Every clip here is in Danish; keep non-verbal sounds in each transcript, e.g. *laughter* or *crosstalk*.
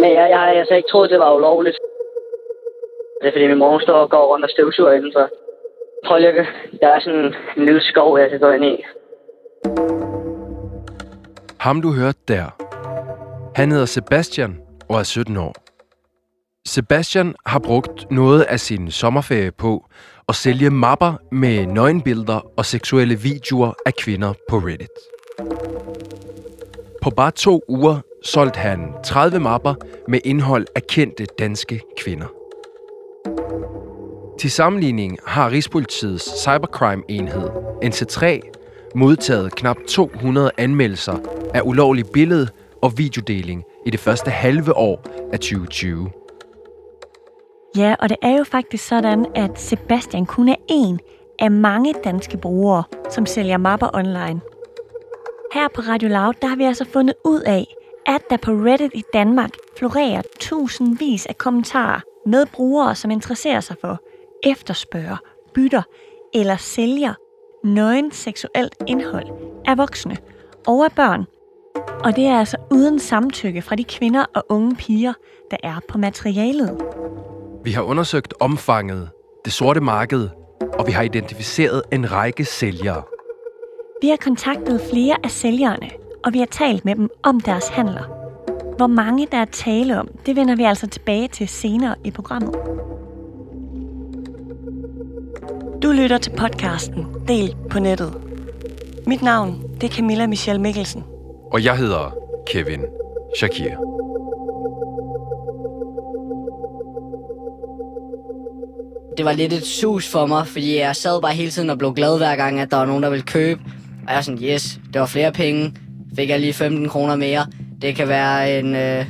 Men jeg, jeg har altså ikke troet, det var ulovligt. Det er fordi min mor står og går rundt og støvsuger indenfor. Prøv lige. Der er sådan en lille skov, jeg kan gå ind i. Ham du hørte der, han hedder Sebastian og er 17 år. Sebastian har brugt noget af sin sommerferie på at sælge mapper med nøgenbilleder og seksuelle videoer af kvinder på Reddit. På bare to uger solgte han 30 mapper med indhold af kendte danske kvinder. Til sammenligning har Rigspolitiets cybercrime-enhed, NC3, modtaget knap 200 anmeldelser af ulovlig billede- og videodeling i det første halve år af 2020. Ja, og det er jo faktisk sådan, at Sebastian kun er en af mange danske brugere, som sælger mapper online. Her på Radio Loud, der har vi altså fundet ud af, at der på Reddit i Danmark florerer tusindvis af kommentarer med brugere, som interesserer sig for, efterspørger, bytter eller sælger nøgen seksuelt indhold af voksne og af børn. Og det er altså uden samtykke fra de kvinder og unge piger, der er på materialet. Vi har undersøgt omfanget, det sorte marked, og vi har identificeret en række sælgere. Vi har kontaktet flere af sælgerne, og vi har talt med dem om deres handler. Hvor mange der er tale om, det vender vi altså tilbage til senere i programmet. Du lytter til podcasten Del på nettet. Mit navn det er Camilla Michelle Mikkelsen. Og jeg hedder Kevin Shakir. Det var lidt et sus for mig, fordi jeg sad bare hele tiden og blev glad hver gang, at der var nogen, der ville købe. Og jeg var sådan, yes, det var flere penge. Fik jeg lige 15 kroner mere. Det kan være en øh,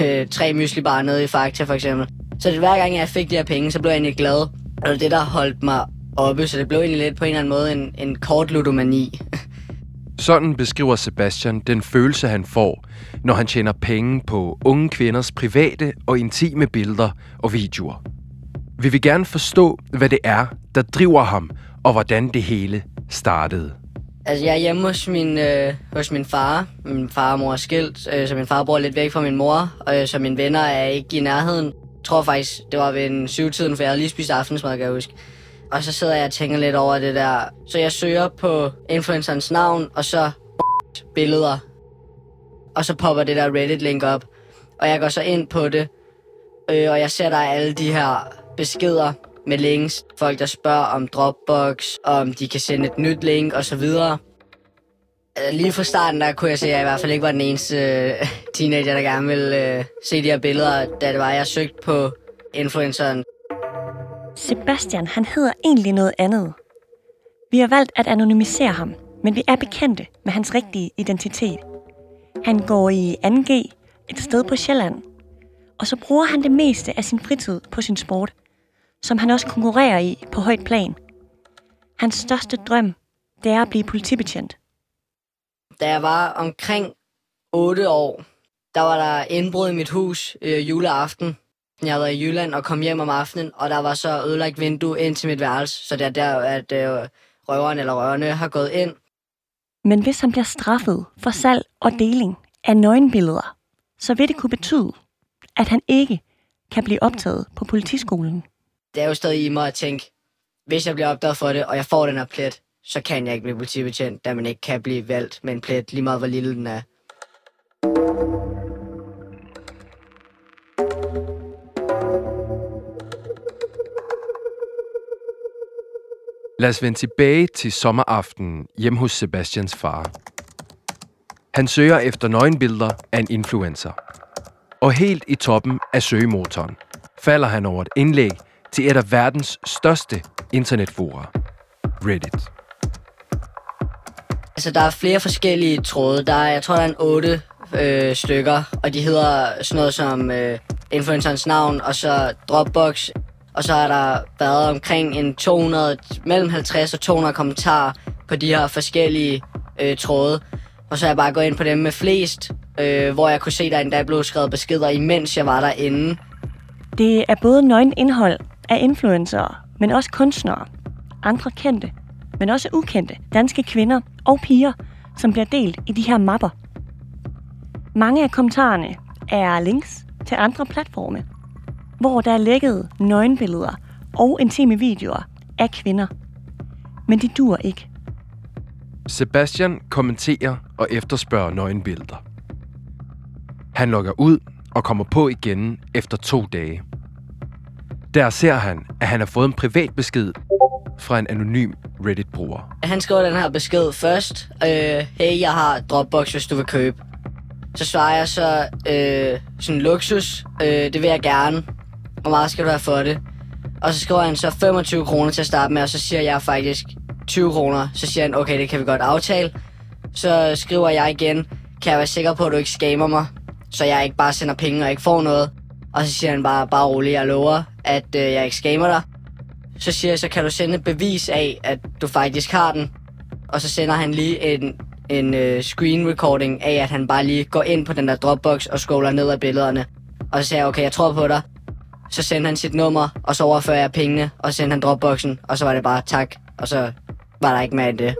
*laughs* øh, tre myslibar nede i Fakta for eksempel. Så det, hver gang jeg fik de her penge, så blev jeg egentlig glad. Og det det, der holdt mig oppe, så det blev egentlig lidt på en eller anden måde en, en kort ludomani. *laughs* Sådan beskriver Sebastian den følelse, han får, når han tjener penge på unge kvinders private og intime billeder og videoer. Vi vil gerne forstå, hvad det er, der driver ham, og hvordan det hele startede. Altså, jeg er hjemme hos min, øh, hos min far. Min far og mor er skilt, øh, så min far bor lidt væk fra min mor, og øh, så mine venner er ikke i nærheden. Jeg tror faktisk, det var ved en syvtiden, for jeg havde lige spist aftensmad, kan jeg huske. Og så sidder jeg og tænker lidt over det der. Så jeg søger på influencerens navn, og så *laughs* billeder. Og så popper det der Reddit-link op. Og jeg går så ind på det, øh, og jeg ser der alle de her beskeder med links. Folk, der spørger om Dropbox, om de kan sende et nyt link osv. Lige fra starten, der kunne jeg se, at jeg i hvert fald ikke var den eneste øh, *laughs* teenager, der gerne ville øh, se de her billeder, da det var, jeg søgte på influenceren. Sebastian, han hedder egentlig noget andet. Vi har valgt at anonymisere ham, men vi er bekendte med hans rigtige identitet. Han går i 2G, et sted på Sjælland, og så bruger han det meste af sin fritid på sin sport, som han også konkurrerer i på højt plan. Hans største drøm, det er at blive politibetjent. Da jeg var omkring 8 år, der var der indbrud i mit hus øh, juleaften. Jeg havde været i Jylland og kom hjem om aftenen, og der var så ødelagt vindue ind til mit værelse, så det er der, at øh, røveren eller røverne har gået ind. Men hvis han bliver straffet for salg og deling af nøgenbilleder, så vil det kunne betyde, at han ikke kan blive optaget på politiskolen. Det er jo stadig i mig at tænke, hvis jeg bliver opdaget for det, og jeg får den her plet, så kan jeg ikke blive politibetjent, da man ikke kan blive valgt med en plet, lige meget hvor lille den er. Lad os vende tilbage til sommeraften hjemme hos Sebastians far. Han søger efter nøgenbilleder af en influencer. Og helt i toppen af søgemotoren falder han over et indlæg til et af verdens største internetfora, Reddit. Altså, der er flere forskellige tråde. Der er, jeg tror, der er en otte øh, stykker, og de hedder sådan noget som øh, influencerens navn, og så Dropbox. Og så har der været omkring en 200, mellem 50 og 200 kommentarer på de her forskellige øh, tråde. Og så er jeg bare gået ind på dem med flest, øh, hvor jeg kunne se, der endda blev skrevet beskeder, imens jeg var derinde. Det er både nøgen indhold af influencer, men også kunstnere, andre kendte, men også ukendte danske kvinder og piger, som bliver delt i de her mapper. Mange af kommentarerne er links til andre platforme, hvor der er lækket nøgenbilleder og intime videoer af kvinder. Men det dur ikke. Sebastian kommenterer og efterspørger nøgenbilleder. Han logger ud og kommer på igen efter to dage. Der ser han, at han har fået en privat besked fra en anonym Reddit-bruger. Han skriver den her besked først. Øh, hey, jeg har Dropbox, hvis du vil købe. Så svarer jeg så, øh, sådan luksus, øh, det vil jeg gerne. Hvor meget skal du have for det? Og så skriver han så 25 kroner til at starte med, og så siger jeg faktisk 20 kroner. Så siger han, okay, det kan vi godt aftale. Så skriver jeg igen, kan jeg være sikker på, at du ikke skamer mig? Så jeg ikke bare sender penge og ikke får noget. Og så siger han bare, bare rolig, jeg lover, at øh, jeg ikke skamer dig. Så siger jeg, så kan du sende et bevis af, at du faktisk har den. Og så sender han lige en, en øh, screen recording af, at han bare lige går ind på den der Dropbox og scroller ned af billederne. Og så siger jeg, okay, jeg tror på dig. Så sender han sit nummer, og så overfører jeg pengene, og så sender han Dropboxen, og så var det bare tak. Og så var der ikke mere end det.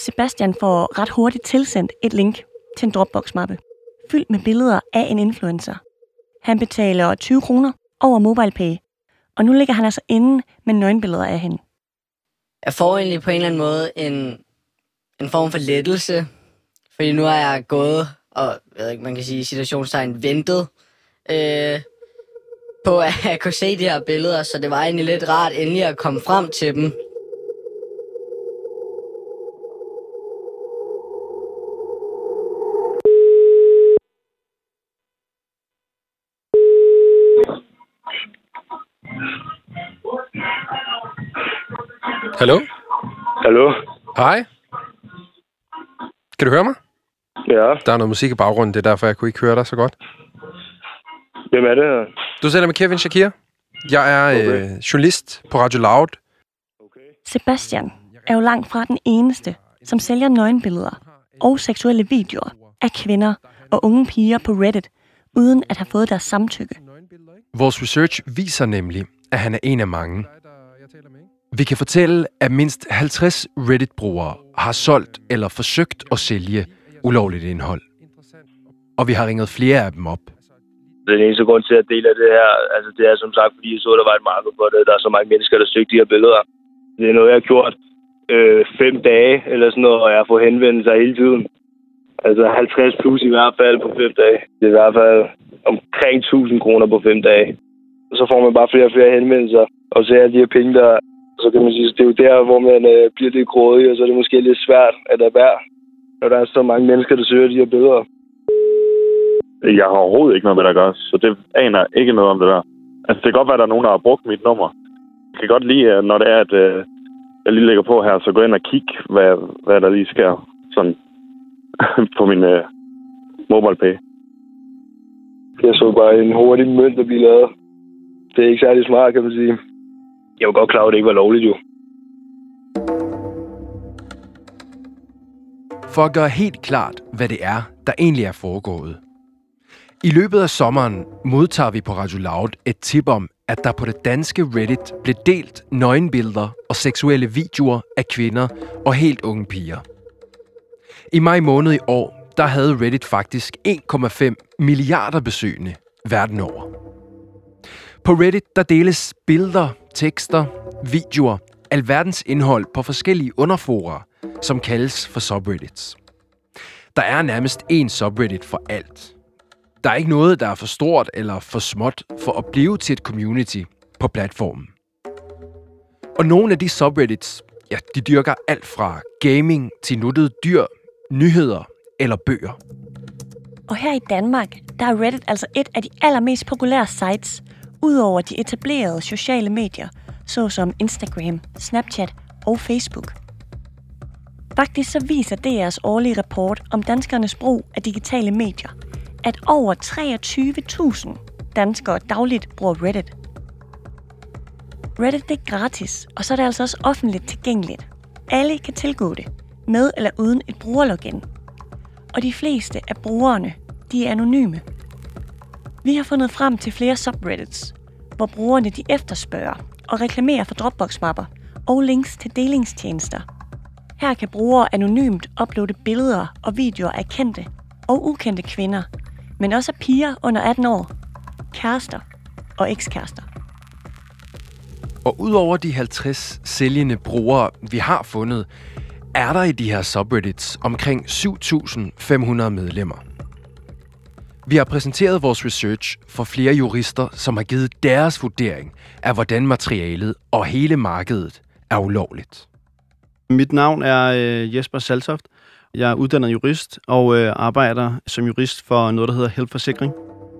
Sebastian får ret hurtigt tilsendt et link til en Dropbox-mappe, fyldt med billeder af en influencer. Han betaler 20 kroner over MobilePay, og nu ligger han altså inde med nøgenbilleder af hende. Jeg får egentlig på en eller anden måde en, en form for lettelse, fordi nu har jeg gået og, jeg ved ikke, man kan sige, situationstegn ventet øh, på at jeg kunne se de her billeder, så det var egentlig lidt rart endelig at komme frem til dem. Hallo? Hallo? Hej? Kan du høre mig? Ja, Der er noget musik i baggrunden, det er derfor, jeg kunne ikke høre dig så godt. hvem er det her? Du taler med Kevin Shakir. Jeg er Okay. øh, journalist på Radio Loud. Sebastian er jo langt fra den eneste, som sælger nøgenbilleder og seksuelle videoer af kvinder og unge piger på Reddit, uden at have fået deres samtykke. Vores research viser nemlig, at han er en af mange. Vi kan fortælle, at mindst 50 Reddit-brugere har solgt eller forsøgt at sælge ulovligt indhold. Og vi har ringet flere af dem op. Den eneste grund til at dele af det her, altså det er som sagt, fordi jeg så, at der var et marked for det. Der er så mange mennesker, der søgte de her billeder. Det er noget, jeg har gjort øh, fem dage eller sådan noget, og jeg får henvendelser hele tiden. Altså 50 plus i hvert fald på fem dage. Det er i hvert fald omkring 1000 kroner på fem dage. Så får man bare flere og flere henvendelser, og så er de her penge, der så kan man sige, det er jo der, hvor man øh, bliver lidt grådig, og så er det måske lidt svært at lade være, når der er så mange mennesker, der søger de her billeder. Jeg har overhovedet ikke noget med det at gøre, så det aner ikke noget om det der. Altså, det kan godt være, at der er nogen, der har brugt mit nummer. Jeg kan godt lide, når det er, at øh, jeg lige lægger på her, så gå ind og kig, hvad, hvad der lige sker sådan, *laughs* på min øh, mobile pay. Jeg så bare en hurtig mønt, der blive lavet. Det er ikke særlig smart, kan man sige. Jeg var godt klar over, at det ikke var lovligt, jo. For at gøre helt klart, hvad det er, der egentlig er foregået. I løbet af sommeren modtager vi på Radio Loud et tip om, at der på det danske Reddit blev delt nøgenbilleder og seksuelle videoer af kvinder og helt unge piger. I maj måned i år, der havde Reddit faktisk 1,5 milliarder besøgende verden over. På Reddit, der deles billeder, tekster, videoer, alverdens indhold på forskellige underfora, som kaldes for subreddits. Der er nærmest én subreddit for alt. Der er ikke noget, der er for stort eller for småt for at blive til et community på platformen. Og nogle af de subreddits, ja, de dyrker alt fra gaming til nuttede dyr, nyheder eller bøger. Og her i Danmark, der er Reddit altså et af de allermest populære sites, udover de etablerede sociale medier, såsom Instagram, Snapchat og Facebook. Faktisk så viser DR's årlige rapport om danskernes brug af digitale medier, at over 23.000 danskere dagligt bruger Reddit. Reddit det er gratis, og så er det altså også offentligt tilgængeligt. Alle kan tilgå det, med eller uden et brugerlogin. Og de fleste af brugerne, de er anonyme. Vi har fundet frem til flere subreddits, hvor brugerne de efterspørger og reklamerer for Dropbox-mapper og links til delingstjenester. Her kan brugere anonymt uploade billeder og videoer af kendte, og ukendte kvinder, men også af piger under 18 år, kærester og ekskærester. Og udover de 50 sælgende brugere, vi har fundet, er der i de her subreddits omkring 7.500 medlemmer. Vi har præsenteret vores research for flere jurister, som har givet deres vurdering af, hvordan materialet og hele markedet er ulovligt. Mit navn er øh, Jesper Saltoft. Jeg er uddannet jurist og øh, arbejder som jurist for noget, der hedder Help Forsikring.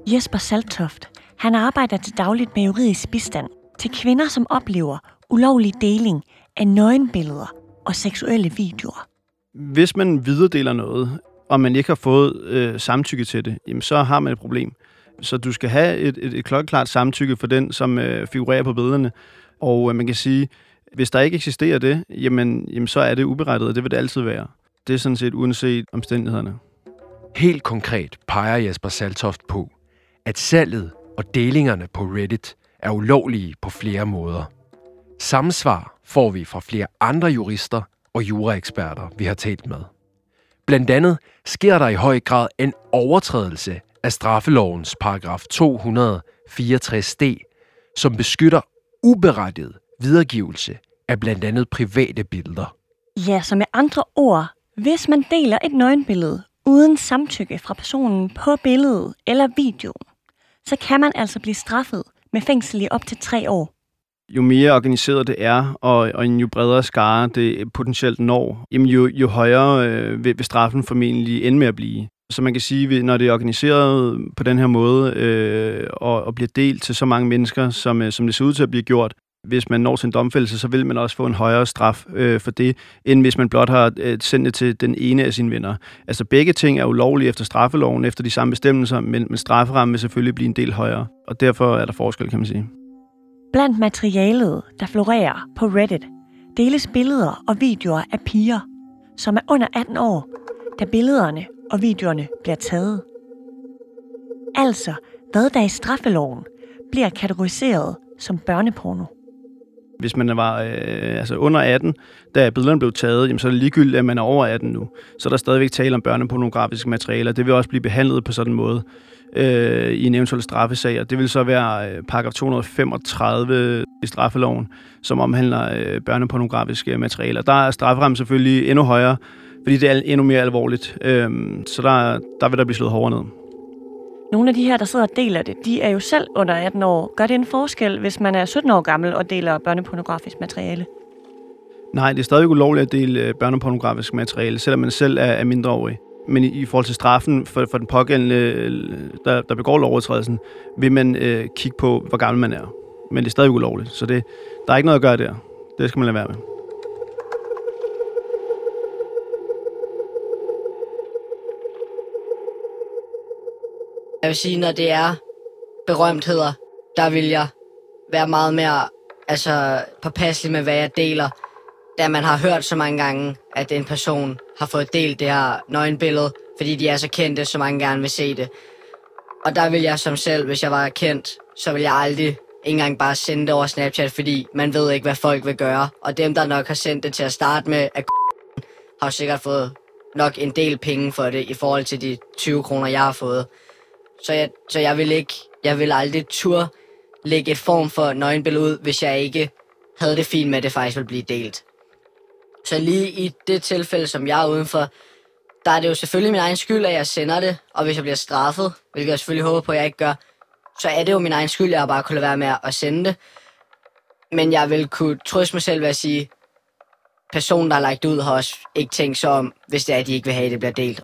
Jesper Saltoft, han arbejder til dagligt med juridisk bistand til kvinder, som oplever ulovlig deling af nøgenbilleder og seksuelle videoer. Hvis man videredeler noget, og man ikke har fået øh, samtykke til det, jamen, så har man et problem. Så du skal have et, et, et klokkeklart samtykke for den, som øh, figurerer på billederne. Og øh, man kan sige, hvis der ikke eksisterer det, jamen, jamen så er det uberettiget, det vil det altid være. Det er sådan set uanset omstændighederne. Helt konkret peger Jesper Saltoft på, at salget og delingerne på Reddit er ulovlige på flere måder. Samme svar får vi fra flere andre jurister og juraeksperter, vi har talt med. Blandt andet sker der i høj grad en overtrædelse af straffelovens paragraf 264d, som beskytter uberettiget videregivelse af blandt andet private billeder. Ja, så med andre ord, hvis man deler et nøgenbillede uden samtykke fra personen på billedet eller videoen, så kan man altså blive straffet med fængsel i op til tre år. Jo mere organiseret det er, og, og en jo bredere skare det potentielt når, jamen jo, jo højere øh, vil, vil straffen formentlig ende med at blive. Så man kan sige, når det er organiseret på den her måde øh, og, og bliver delt til så mange mennesker, som, øh, som det ser ud til at blive gjort, hvis man når til en domfældelse, så vil man også få en højere straf øh, for det, end hvis man blot har øh, sendt det til den ene af sine venner. Altså begge ting er ulovlige efter straffeloven, efter de samme bestemmelser, men, men strafferammen vil selvfølgelig blive en del højere, og derfor er der forskel, kan man sige. Blandt materialet, der florerer på Reddit, deles billeder og videoer af piger, som er under 18 år, da billederne og videoerne bliver taget. Altså, hvad der i straffeloven bliver kategoriseret som børneporno. Hvis man var øh, altså under 18, da billederne blev taget, jamen, så er det ligegyldigt, at man er over 18 nu. Så er der stadigvæk tale om børnepornografiske materialer. Det vil også blive behandlet på sådan en måde øh, i en eventuel straffesag. Og det vil så være øh, paragraf 235 i straffeloven, som omhandler øh, børnepornografiske materialer. Der er strafferammen selvfølgelig endnu højere, fordi det er endnu mere alvorligt. Øh, så der, der vil der blive slået hårdere ned. Nogle af de her, der sidder og deler det, de er jo selv under 18 år. Gør det en forskel, hvis man er 17 år gammel og deler børnepornografisk materiale? Nej, det er stadig ulovligt at dele øh, børnepornografisk materiale, selvom man selv er, mindreårig. Men i, i forhold til straffen for, for den pågældende, øh, der, der begår lovovertrædelsen, vil man øh, kigge på, hvor gammel man er. Men det er stadig ulovligt, så det, der er ikke noget at gøre der. Det skal man lade være med. Jeg vil sige, når det er berømtheder, der vil jeg være meget mere altså, påpasselig med, hvad jeg deler. Da man har hørt så mange gange, at en person har fået delt det her nøgenbillede, fordi de er så kendte, så mange gerne vil se det. Og der vil jeg som selv, hvis jeg var kendt, så vil jeg aldrig ikke engang bare sende det over Snapchat, fordi man ved ikke, hvad folk vil gøre. Og dem, der nok har sendt det til at starte med, er har sikkert fået nok en del penge for det, i forhold til de 20 kroner, jeg har fået. Så jeg, så jeg vil ikke, jeg vil aldrig tur lægge et form for nøgenbillede ud, hvis jeg ikke havde det fint med, at det faktisk ville blive delt. Så lige i det tilfælde, som jeg er udenfor, der er det jo selvfølgelig min egen skyld, at jeg sender det, og hvis jeg bliver straffet, hvilket jeg selvfølgelig håber på, at jeg ikke gør, så er det jo min egen skyld, at jeg bare kunne lade være med at sende det. Men jeg vil kunne trøste mig selv ved at sige, personen, der har lagt ud, har også ikke tænkt sig om, hvis det er, at de ikke vil have, at det bliver delt.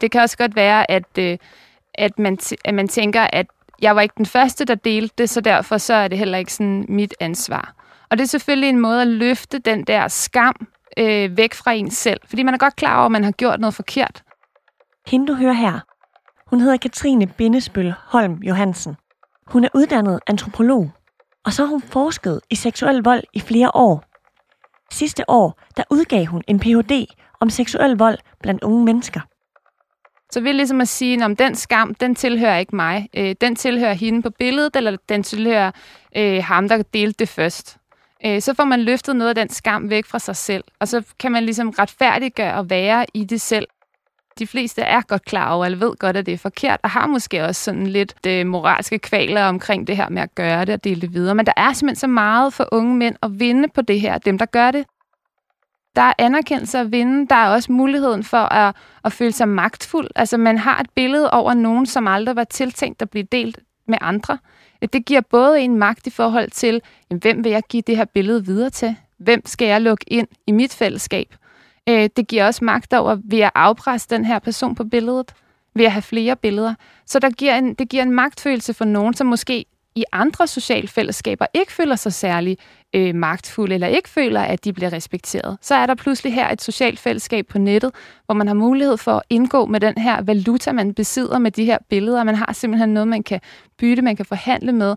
Det kan også godt være, at, øh, at, man, at man tænker, at jeg var ikke den første, der delte det, så derfor så er det heller ikke sådan mit ansvar. Og det er selvfølgelig en måde at løfte den der skam øh, væk fra en selv, fordi man er godt klar over, at man har gjort noget forkert. Hende, du hører her, hun hedder Katrine Bindesbøl Holm Johansen. Hun er uddannet antropolog, og så har hun forsket i seksuel vold i flere år. Sidste år, der udgav hun en Ph.D. om seksuel vold blandt unge mennesker. Så vil ligesom at sige, om den skam, den tilhører ikke mig. Øh, den tilhører hende på billedet, eller den tilhører øh, ham, der delte det først. Øh, så får man løftet noget af den skam væk fra sig selv, og så kan man ligesom retfærdiggøre at være i det selv. de fleste er godt klar over, eller ved godt, at det er forkert, og har måske også sådan lidt det moralske kvaler omkring det her med at gøre det og dele det videre. Men der er simpelthen så meget for unge mænd at vinde på det her, dem der gør det. Der er anerkendelse at vinde. Der er også muligheden for at, at føle sig magtfuld. Altså man har et billede over nogen, som aldrig var tiltænkt at blive delt med andre. Det giver både en magt i forhold til, jamen, hvem vil jeg give det her billede videre til? Hvem skal jeg lukke ind i mit fællesskab? Øh, det giver også magt over, vil jeg afpresse den her person på billedet? Vil jeg have flere billeder? Så der giver en, det giver en magtfølelse for nogen, som måske i andre sociale fællesskaber ikke føler sig særlig øh, magtfulde, eller ikke føler, at de bliver respekteret. Så er der pludselig her et socialt fællesskab på nettet, hvor man har mulighed for at indgå med den her valuta, man besidder med de her billeder. Man har simpelthen noget, man kan bytte, man kan forhandle med.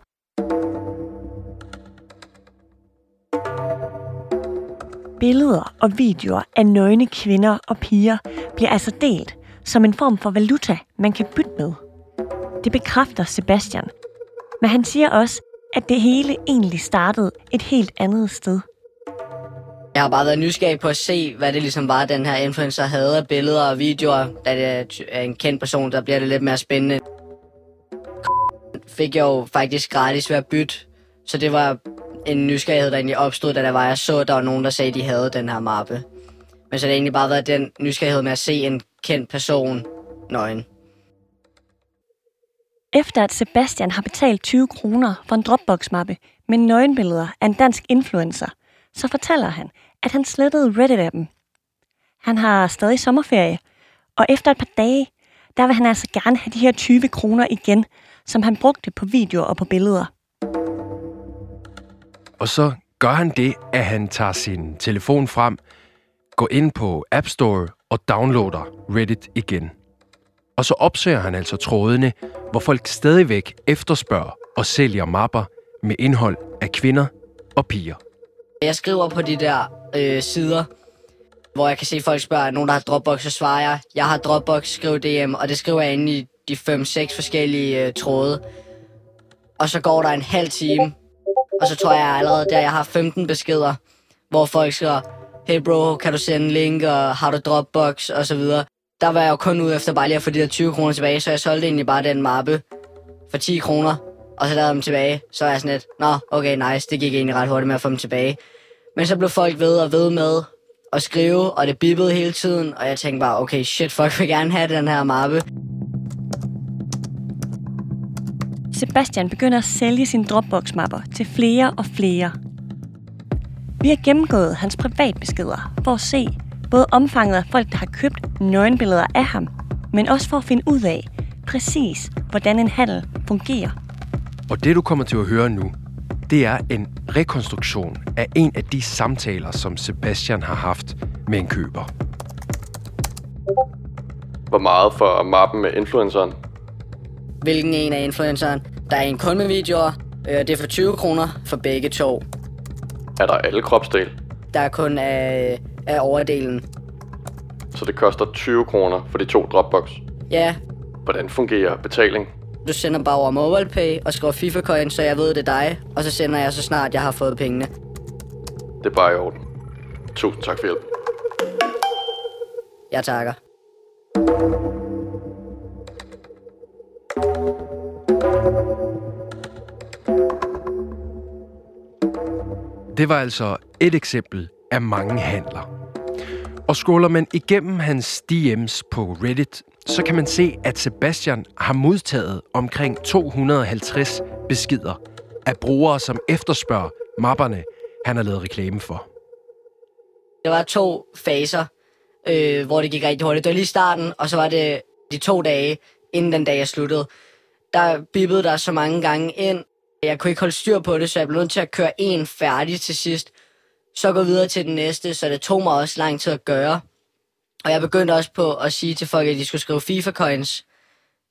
Billeder og videoer af nøgne kvinder og piger bliver altså delt som en form for valuta, man kan bytte med. Det bekræfter Sebastian. Men han siger også, at det hele egentlig startede et helt andet sted. Jeg har bare været nysgerrig på at se, hvad det ligesom var, den her influencer havde af billeder og videoer. Da det er en kendt person, der bliver det lidt mere spændende. Fik jeg jo faktisk gratis ved at bytte. Så det var en nysgerrighed, der egentlig opstod, da der var, jeg så, at der var nogen, der sagde, at de havde den her mappe. Men så har det egentlig bare været den nysgerrighed med at se en kendt person nøgen. Efter at Sebastian har betalt 20 kroner for en Dropbox-mappe med nøgenbilleder af en dansk influencer, så fortæller han, at han slettede Reddit-appen. Han har stadig sommerferie, og efter et par dage, der vil han altså gerne have de her 20 kroner igen, som han brugte på videoer og på billeder. Og så gør han det, at han tager sin telefon frem, går ind på App Store og downloader Reddit igen. Og så opsøger han altså trådene, hvor folk stadigvæk efterspørger og sælger mapper med indhold af kvinder og piger. Jeg skriver på de der øh, sider, hvor jeg kan se, at folk spørger, nogen der har Dropbox, så svarer jeg, jeg har Dropbox, skriv DM, og det skriver jeg inde i de 5-6 forskellige øh, tråde. Og så går der en halv time, og så tror jeg allerede der, jeg har 15 beskeder, hvor folk skriver, hey bro, kan du sende en link, og har du Dropbox, og så videre. Der var jeg jo kun ude efter bare lige at få de der 20 kroner tilbage, så jeg solgte egentlig bare den mappe for 10 kroner, og så lavede jeg dem tilbage. Så er jeg sådan lidt, nå, okay, nice, det gik egentlig ret hurtigt med at få dem tilbage. Men så blev folk ved og ved med at skrive, og det bippede hele tiden, og jeg tænkte bare, okay, shit, folk vil gerne have den her mappe. Sebastian begynder at sælge sine Dropbox-mapper til flere og flere. Vi har gennemgået hans privatbeskeder for at se både omfanget af folk, der har købt nøgenbilleder af ham, men også for at finde ud af præcis, hvordan en handel fungerer. Og det du kommer til at høre nu, det er en rekonstruktion af en af de samtaler, som Sebastian har haft med en køber. Hvor meget for mappen med influenceren? Hvilken en af influenceren? Der er en kun med videoer. Øh, det er for 20 kroner for begge to. Er der alle kropsdel? Der er kun af, af overdelen. Så det koster 20 kroner for de to Dropbox. Ja, Hvordan fungerer betaling? du sender bare over MobilePay og skriver FIFA Coin, så jeg ved, det er dig. Og så sender jeg så snart, jeg har fået pengene. Det er bare i orden. Tusind tak for hjælp. Jeg takker. Det var altså et eksempel af mange handler. Og scroller man igennem hans DM's på Reddit, så kan man se, at Sebastian har modtaget omkring 250 beskeder af brugere, som efterspørger mapperne, han har lavet reklame for. Der var to faser, øh, hvor det gik rigtig hurtigt. Det var lige starten, og så var det de to dage, inden den dag jeg sluttede. Der bippede der så mange gange ind. Jeg kunne ikke holde styr på det, så jeg blev nødt til at køre en færdig til sidst. Så gå videre til den næste, så det tog mig også lang tid at gøre. Og jeg begyndte også på at sige til folk, at de skulle skrive FIFA coins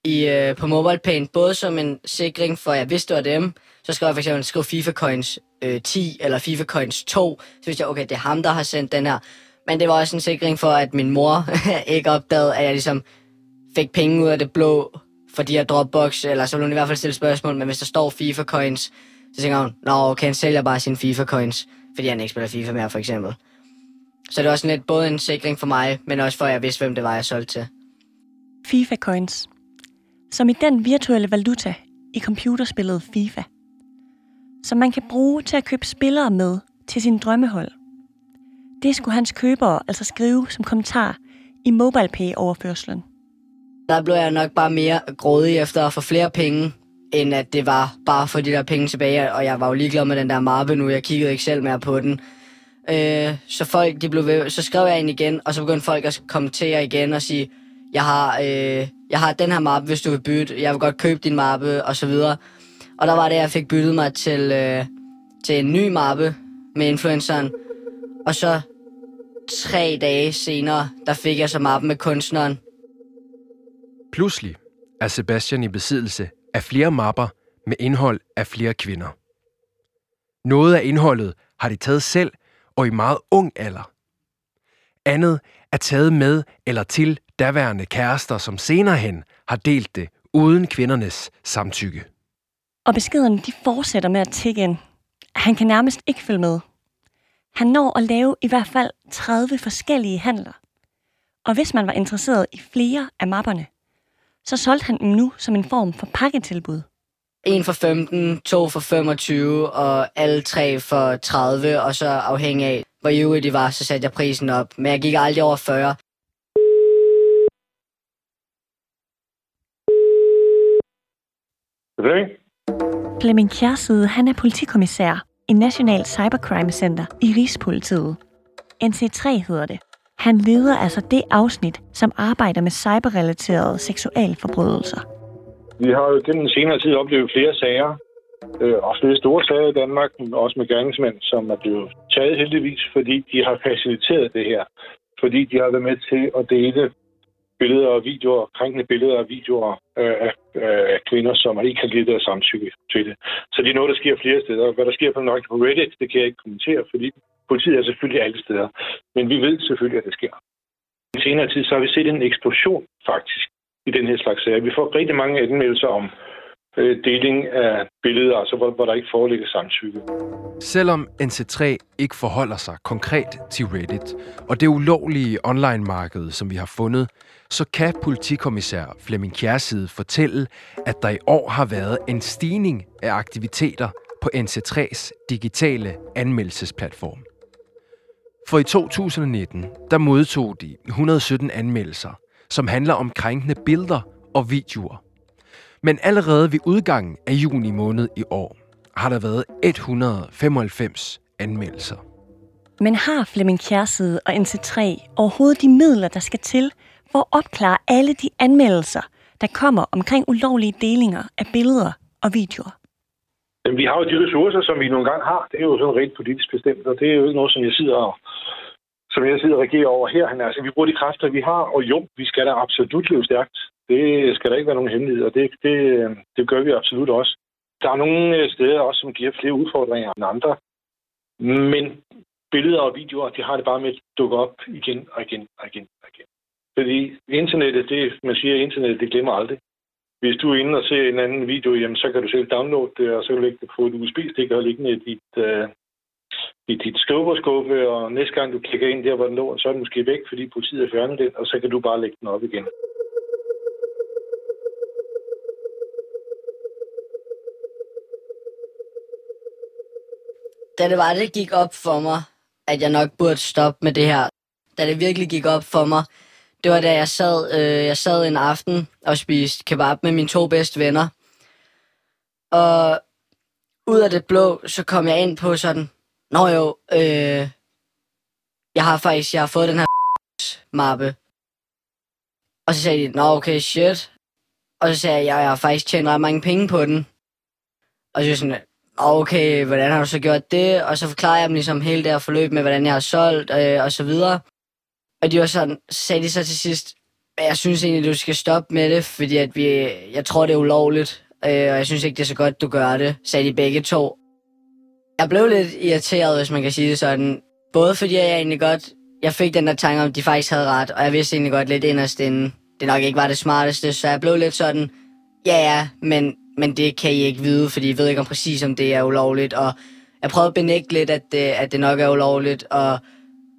i, øh, på MobilePay, både som en sikring for, at jeg vidste, det var dem. Så skrev jeg for eksempel, skrive FIFA coins øh, 10 eller FIFA coins 2. Så vidste jeg, okay, det er ham, der har sendt den her. Men det var også en sikring for, at min mor *laughs* ikke opdagede, at jeg ligesom fik penge ud af det blå for de her Dropbox, eller så ville hun i hvert fald stille spørgsmål, men hvis der står FIFA coins, så tænker hun, nå okay, han sælger bare sine FIFA coins, fordi han ikke spiller FIFA mere, for eksempel. Så det var sådan lidt både en sikring for mig, men også for, at jeg vidste, hvem det var, jeg solgte til. FIFA Coins, som i den virtuelle valuta i computerspillet FIFA, som man kan bruge til at købe spillere med til sin drømmehold. Det skulle hans købere altså skrive som kommentar i MobilePay-overførslen. Der blev jeg nok bare mere grådig efter at få flere penge, end at det var bare for de der penge tilbage, og jeg var jo ligeglad med den der mappe nu, jeg kiggede ikke selv mere på den. Øh, så folk, de blev ved, så skrev jeg ind igen, og så begyndte folk at kommentere igen og sige, jeg har, øh, jeg har den her mappe, hvis du vil bytte, jeg vil godt købe din mappe, og så videre. Og der var det, jeg fik byttet mig til, øh, til en ny mappe med influenceren, og så tre dage senere, der fik jeg så mappen med kunstneren. Pludselig er Sebastian i besiddelse af flere mapper med indhold af flere kvinder. Noget af indholdet har de taget selv og i meget ung alder. Andet er taget med eller til daværende kærester, som senere hen har delt det uden kvindernes samtykke. Og beskederne de fortsætter med at tikke ind. Han kan nærmest ikke følge med. Han når at lave i hvert fald 30 forskellige handler. Og hvis man var interesseret i flere af mapperne, så solgte han dem nu som en form for pakketilbud. En for 15, to for 25 og alle tre for 30, og så afhængig af, hvor ivrige de var, så satte jeg prisen op. Men jeg gik aldrig over 40. Flemming Kjærside, han er politikommissær i National Cybercrime Center i Rigspolitiet. NC3 hedder det. Han leder altså det afsnit, som arbejder med cyberrelaterede seksualforbrydelser. Vi har jo gennem den senere tid oplevet flere sager, øh, og flere store sager i Danmark, også med gerningsmænd, som er blevet taget heldigvis, fordi de har faciliteret det her. Fordi de har været med til at dele billeder og videoer, krænkende billeder og videoer øh, af, af kvinder, som ikke har givet deres samtykke til det. Så det er noget, der sker flere steder. Hvad der sker på nok på Reddit, det kan jeg ikke kommentere, fordi politiet er selvfølgelig alle steder. Men vi ved selvfølgelig, at det sker. I senere tid så har vi set en eksplosion faktisk i den her slags sager. Vi får rigtig mange anmeldelser om øh, deling af billeder, altså hvor, hvor der ikke foreligger samtykke. Selvom NC3 ikke forholder sig konkret til Reddit og det ulovlige online-marked, som vi har fundet, så kan politikommissær Flemming Kjærside fortælle, at der i år har været en stigning af aktiviteter på NC3's digitale anmeldelsesplatform. For i 2019, der modtog de 117 anmeldelser, som handler om krænkende billeder og videoer. Men allerede ved udgangen af juni måned i år, har der været 195 anmeldelser. Men har Flemming Kjærside og NC3 overhovedet de midler, der skal til for at opklare alle de anmeldelser, der kommer omkring ulovlige delinger af billeder og videoer? Men vi har jo de ressourcer, som vi nogle gange har. Det er jo sådan rent politisk bestemt, og det er jo ikke noget, som jeg sidder og som jeg sidder og regerer over her. Altså, vi bruger de kræfter, vi har, og jo, vi skal da absolut løbe stærkt. Det skal der ikke være nogen hemmelighed, og det, det, det gør vi absolut også. Der er nogle øh, steder også, som giver flere udfordringer end andre. Men billeder og videoer, de har det bare med at dukke op igen og igen og igen og igen. Fordi internettet, det, man siger, internettet, det glemmer aldrig. Hvis du er inde og ser en anden video, jamen, så kan du selv downloade det, og så kan du lægge det på et USB-stik og liggende i dit, uh, i dit skrivebordskuffe, og næste gang du klikker ind der, hvor den lå, så er den måske væk, fordi politiet har fjernet den, og så kan du bare lægge den op igen. Da det var, det gik op for mig, at jeg nok burde stoppe med det her. Da det virkelig gik op for mig, det var da jeg sad, øh, jeg sad en aften og spiste kebab med mine to bedste venner. Og ud af det blå, så kom jeg ind på sådan, Nå jo, øh, jeg har faktisk jeg har fået den her *laughs* mappe. Og så sagde de, nå okay, shit. Og så sagde jeg, jeg, har faktisk tjent ret mange penge på den. Og så var sådan, okay, hvordan har du så gjort det? Og så forklarede jeg dem ligesom hele det her forløb med, hvordan jeg har solgt, øh, og så videre. Og de var sådan, sagde de så til sidst, jeg synes egentlig, du skal stoppe med det, fordi at vi, jeg tror, det er ulovligt. Øh, og jeg synes ikke, det er så godt, du gør det, sagde de begge to. Jeg blev lidt irriteret, hvis man kan sige det sådan. Både fordi jeg egentlig godt, jeg fik den der tanke om, at de faktisk havde ret, og jeg vidste egentlig godt lidt inderst inden, det nok ikke var det smarteste, så jeg blev lidt sådan, ja ja, men, men det kan I ikke vide, fordi I ved ikke om præcis, om det er ulovligt, og jeg prøvede at benægte lidt, at det, at det nok er ulovligt, og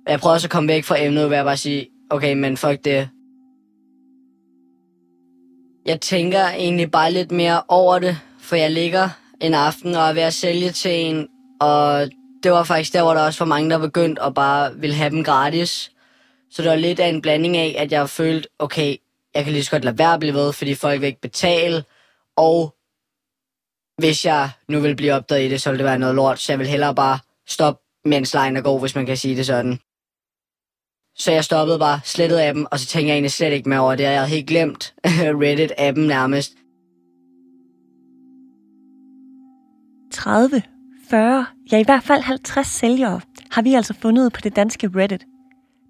jeg prøvede også at komme væk fra emnet ved at bare sige, okay, men fuck det. Jeg tænker egentlig bare lidt mere over det, for jeg ligger en aften og er ved at sælge til en, og det var faktisk der, hvor der også var mange, der begyndte at bare ville have dem gratis. Så det var lidt af en blanding af, at jeg følte, okay, jeg kan lige så godt lade være at blive ved, fordi folk vil ikke betale, og hvis jeg nu vil blive opdaget i det, så ville det være noget lort, så jeg vil hellere bare stoppe, mens lejen er god, hvis man kan sige det sådan. Så jeg stoppede bare, slettede appen, og så tænkte jeg egentlig slet ikke mere over det. Jeg havde helt glemt *laughs* Reddit-appen nærmest. 30, 40, ja i hvert fald 50 sælgere har vi altså fundet på det danske Reddit.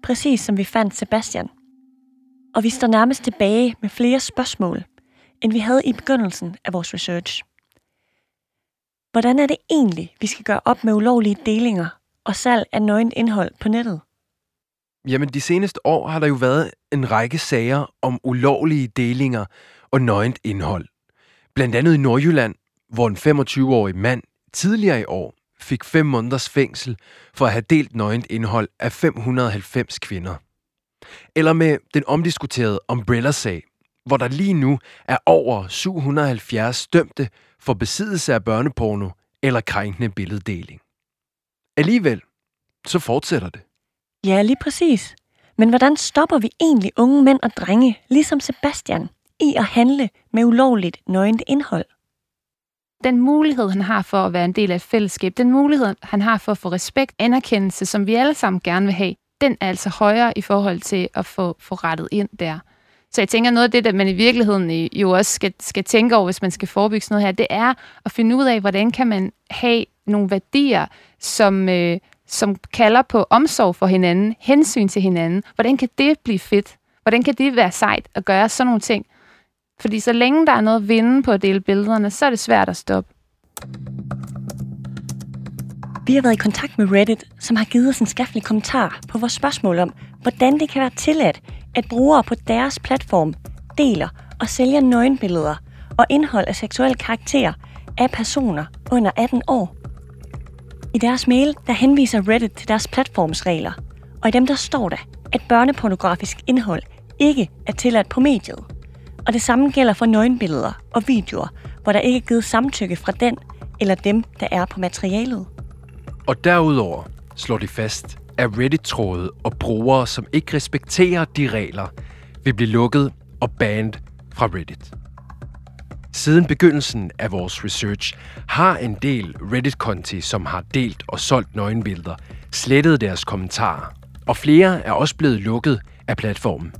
Præcis som vi fandt Sebastian. Og vi står nærmest tilbage med flere spørgsmål, end vi havde i begyndelsen af vores research. Hvordan er det egentlig, vi skal gøre op med ulovlige delinger og salg af nøgent indhold på nettet? Jamen, de seneste år har der jo været en række sager om ulovlige delinger og nøgent indhold. Blandt andet i Nordjylland, hvor en 25-årig mand tidligere i år fik fem måneders fængsel for at have delt nøgent indhold af 590 kvinder. Eller med den omdiskuterede Umbrella-sag, hvor der lige nu er over 770 dømte for besiddelse af børneporno eller krænkende billeddeling. Alligevel, så fortsætter det. Ja, lige præcis. Men hvordan stopper vi egentlig unge mænd og drenge, ligesom Sebastian, i at handle med ulovligt nøgent indhold? Den mulighed, han har for at være en del af et fællesskab, den mulighed, han har for at få respekt, anerkendelse, som vi alle sammen gerne vil have, den er altså højere i forhold til at få, få rettet ind der. Så jeg tænker, noget af det, der man i virkeligheden jo også skal, skal tænke over, hvis man skal forebygge sådan noget her, det er at finde ud af, hvordan kan man have nogle værdier, som, øh, som kalder på omsorg for hinanden, hensyn til hinanden. Hvordan kan det blive fedt? Hvordan kan det være sejt at gøre sådan nogle ting? Fordi så længe der er noget at vinde på at dele billederne, så er det svært at stoppe. Vi har været i kontakt med Reddit, som har givet os en skriftlig kommentar på vores spørgsmål om, hvordan det kan være tilladt, at brugere på deres platform deler og sælger nøgenbilleder og indhold af seksuel karakter af personer under 18 år. I deres mail, der henviser Reddit til deres platformsregler, og i dem der står der, at børnepornografisk indhold ikke er tilladt på mediet. Og det samme gælder for nøgenbilleder og videoer, hvor der ikke er givet samtykke fra den eller dem, der er på materialet. Og derudover slår de fast, at Reddit-tråde og brugere, som ikke respekterer de regler, vil blive lukket og banned fra Reddit. Siden begyndelsen af vores research har en del Reddit-konti, som har delt og solgt nøgenbilleder, slettet deres kommentarer, og flere er også blevet lukket af platformen.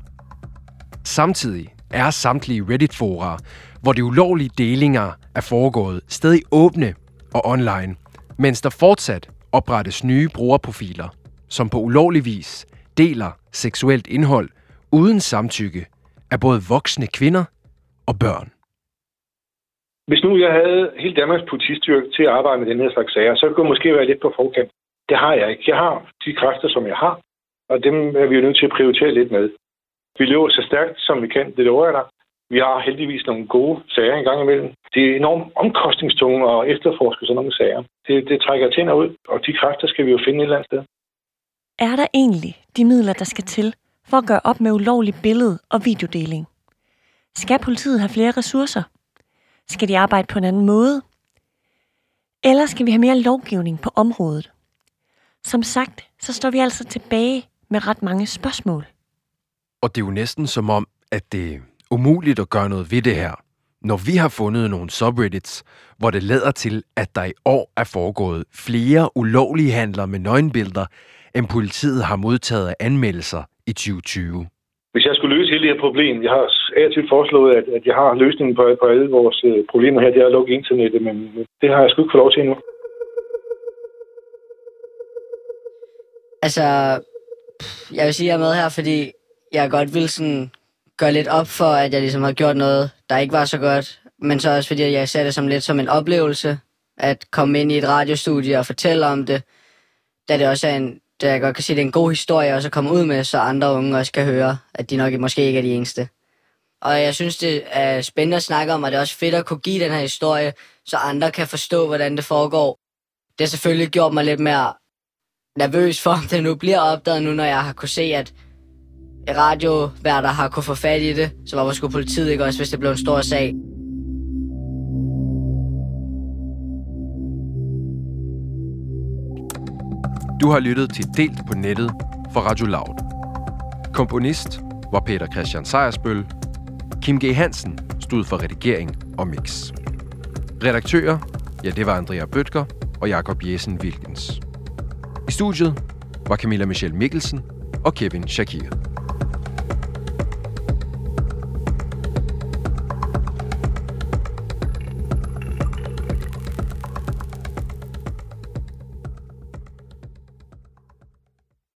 Samtidig er samtlige Reddit-fora, hvor de ulovlige delinger er foregået, stadig åbne og online, mens der fortsat oprettes nye brugerprofiler, som på ulovlig vis deler seksuelt indhold uden samtykke af både voksne kvinder og børn. Hvis nu jeg havde hele Danmarks politistyrke til at arbejde med den her slags sager, så kunne jeg måske være lidt på forkant. Det har jeg ikke. Jeg har de kræfter, som jeg har, og dem er vi jo nødt til at prioritere lidt med. Vi løber så stærkt, som vi kan, det lover jeg dig. Vi har heldigvis nogle gode sager engang imellem. Det er enormt omkostningstunge at efterforske sådan nogle sager. Det, det trækker tænder ud, og de kræfter skal vi jo finde et eller andet sted. Er der egentlig de midler, der skal til for at gøre op med ulovlig billede- og videodeling? Skal politiet have flere ressourcer? Skal de arbejde på en anden måde? Eller skal vi have mere lovgivning på området? Som sagt, så står vi altså tilbage med ret mange spørgsmål. Og det er jo næsten som om, at det er umuligt at gøre noget ved det her, når vi har fundet nogle subreddits, hvor det lader til, at der i år er foregået flere ulovlige handler med nøgenbilleder, end politiet har modtaget af anmeldelser i 2020. Hvis jeg skulle løse hele det her problem, jeg har altid foreslået, at, at jeg har løsningen på, på alle vores øh, problemer her, det er at lukke internettet, men det har jeg sgu ikke fået lov til endnu. Altså, jeg vil sige, at jeg er med her, fordi jeg godt vil sådan gøre lidt op for, at jeg ligesom har gjort noget, der ikke var så godt. Men så også fordi, jeg ser det som lidt som en oplevelse, at komme ind i et radiostudie og fortælle om det. Da det også er en, da jeg godt kan sige, det er en god historie også at komme ud med, så andre unge også kan høre, at de nok måske ikke er de eneste. Og jeg synes, det er spændende at snakke om, og det er også fedt at kunne give den her historie, så andre kan forstå, hvordan det foregår. Det har selvfølgelig gjort mig lidt mere nervøs for, *laughs* om det nu bliver opdaget nu, når jeg har kunne se, at radioværter har kunne få fat i det, så hvorfor skulle politiet ikke også, hvis det blev en stor sag? Du har lyttet til Delt på nettet for Radio Loud. Komponist var Peter Christian Sejersbøl. Kim G. Hansen stod for redigering og mix. Redaktører, ja det var Andrea Bøtger og Jakob Jessen Wilkens. I studiet var Camilla Michelle Mikkelsen og Kevin Shakir.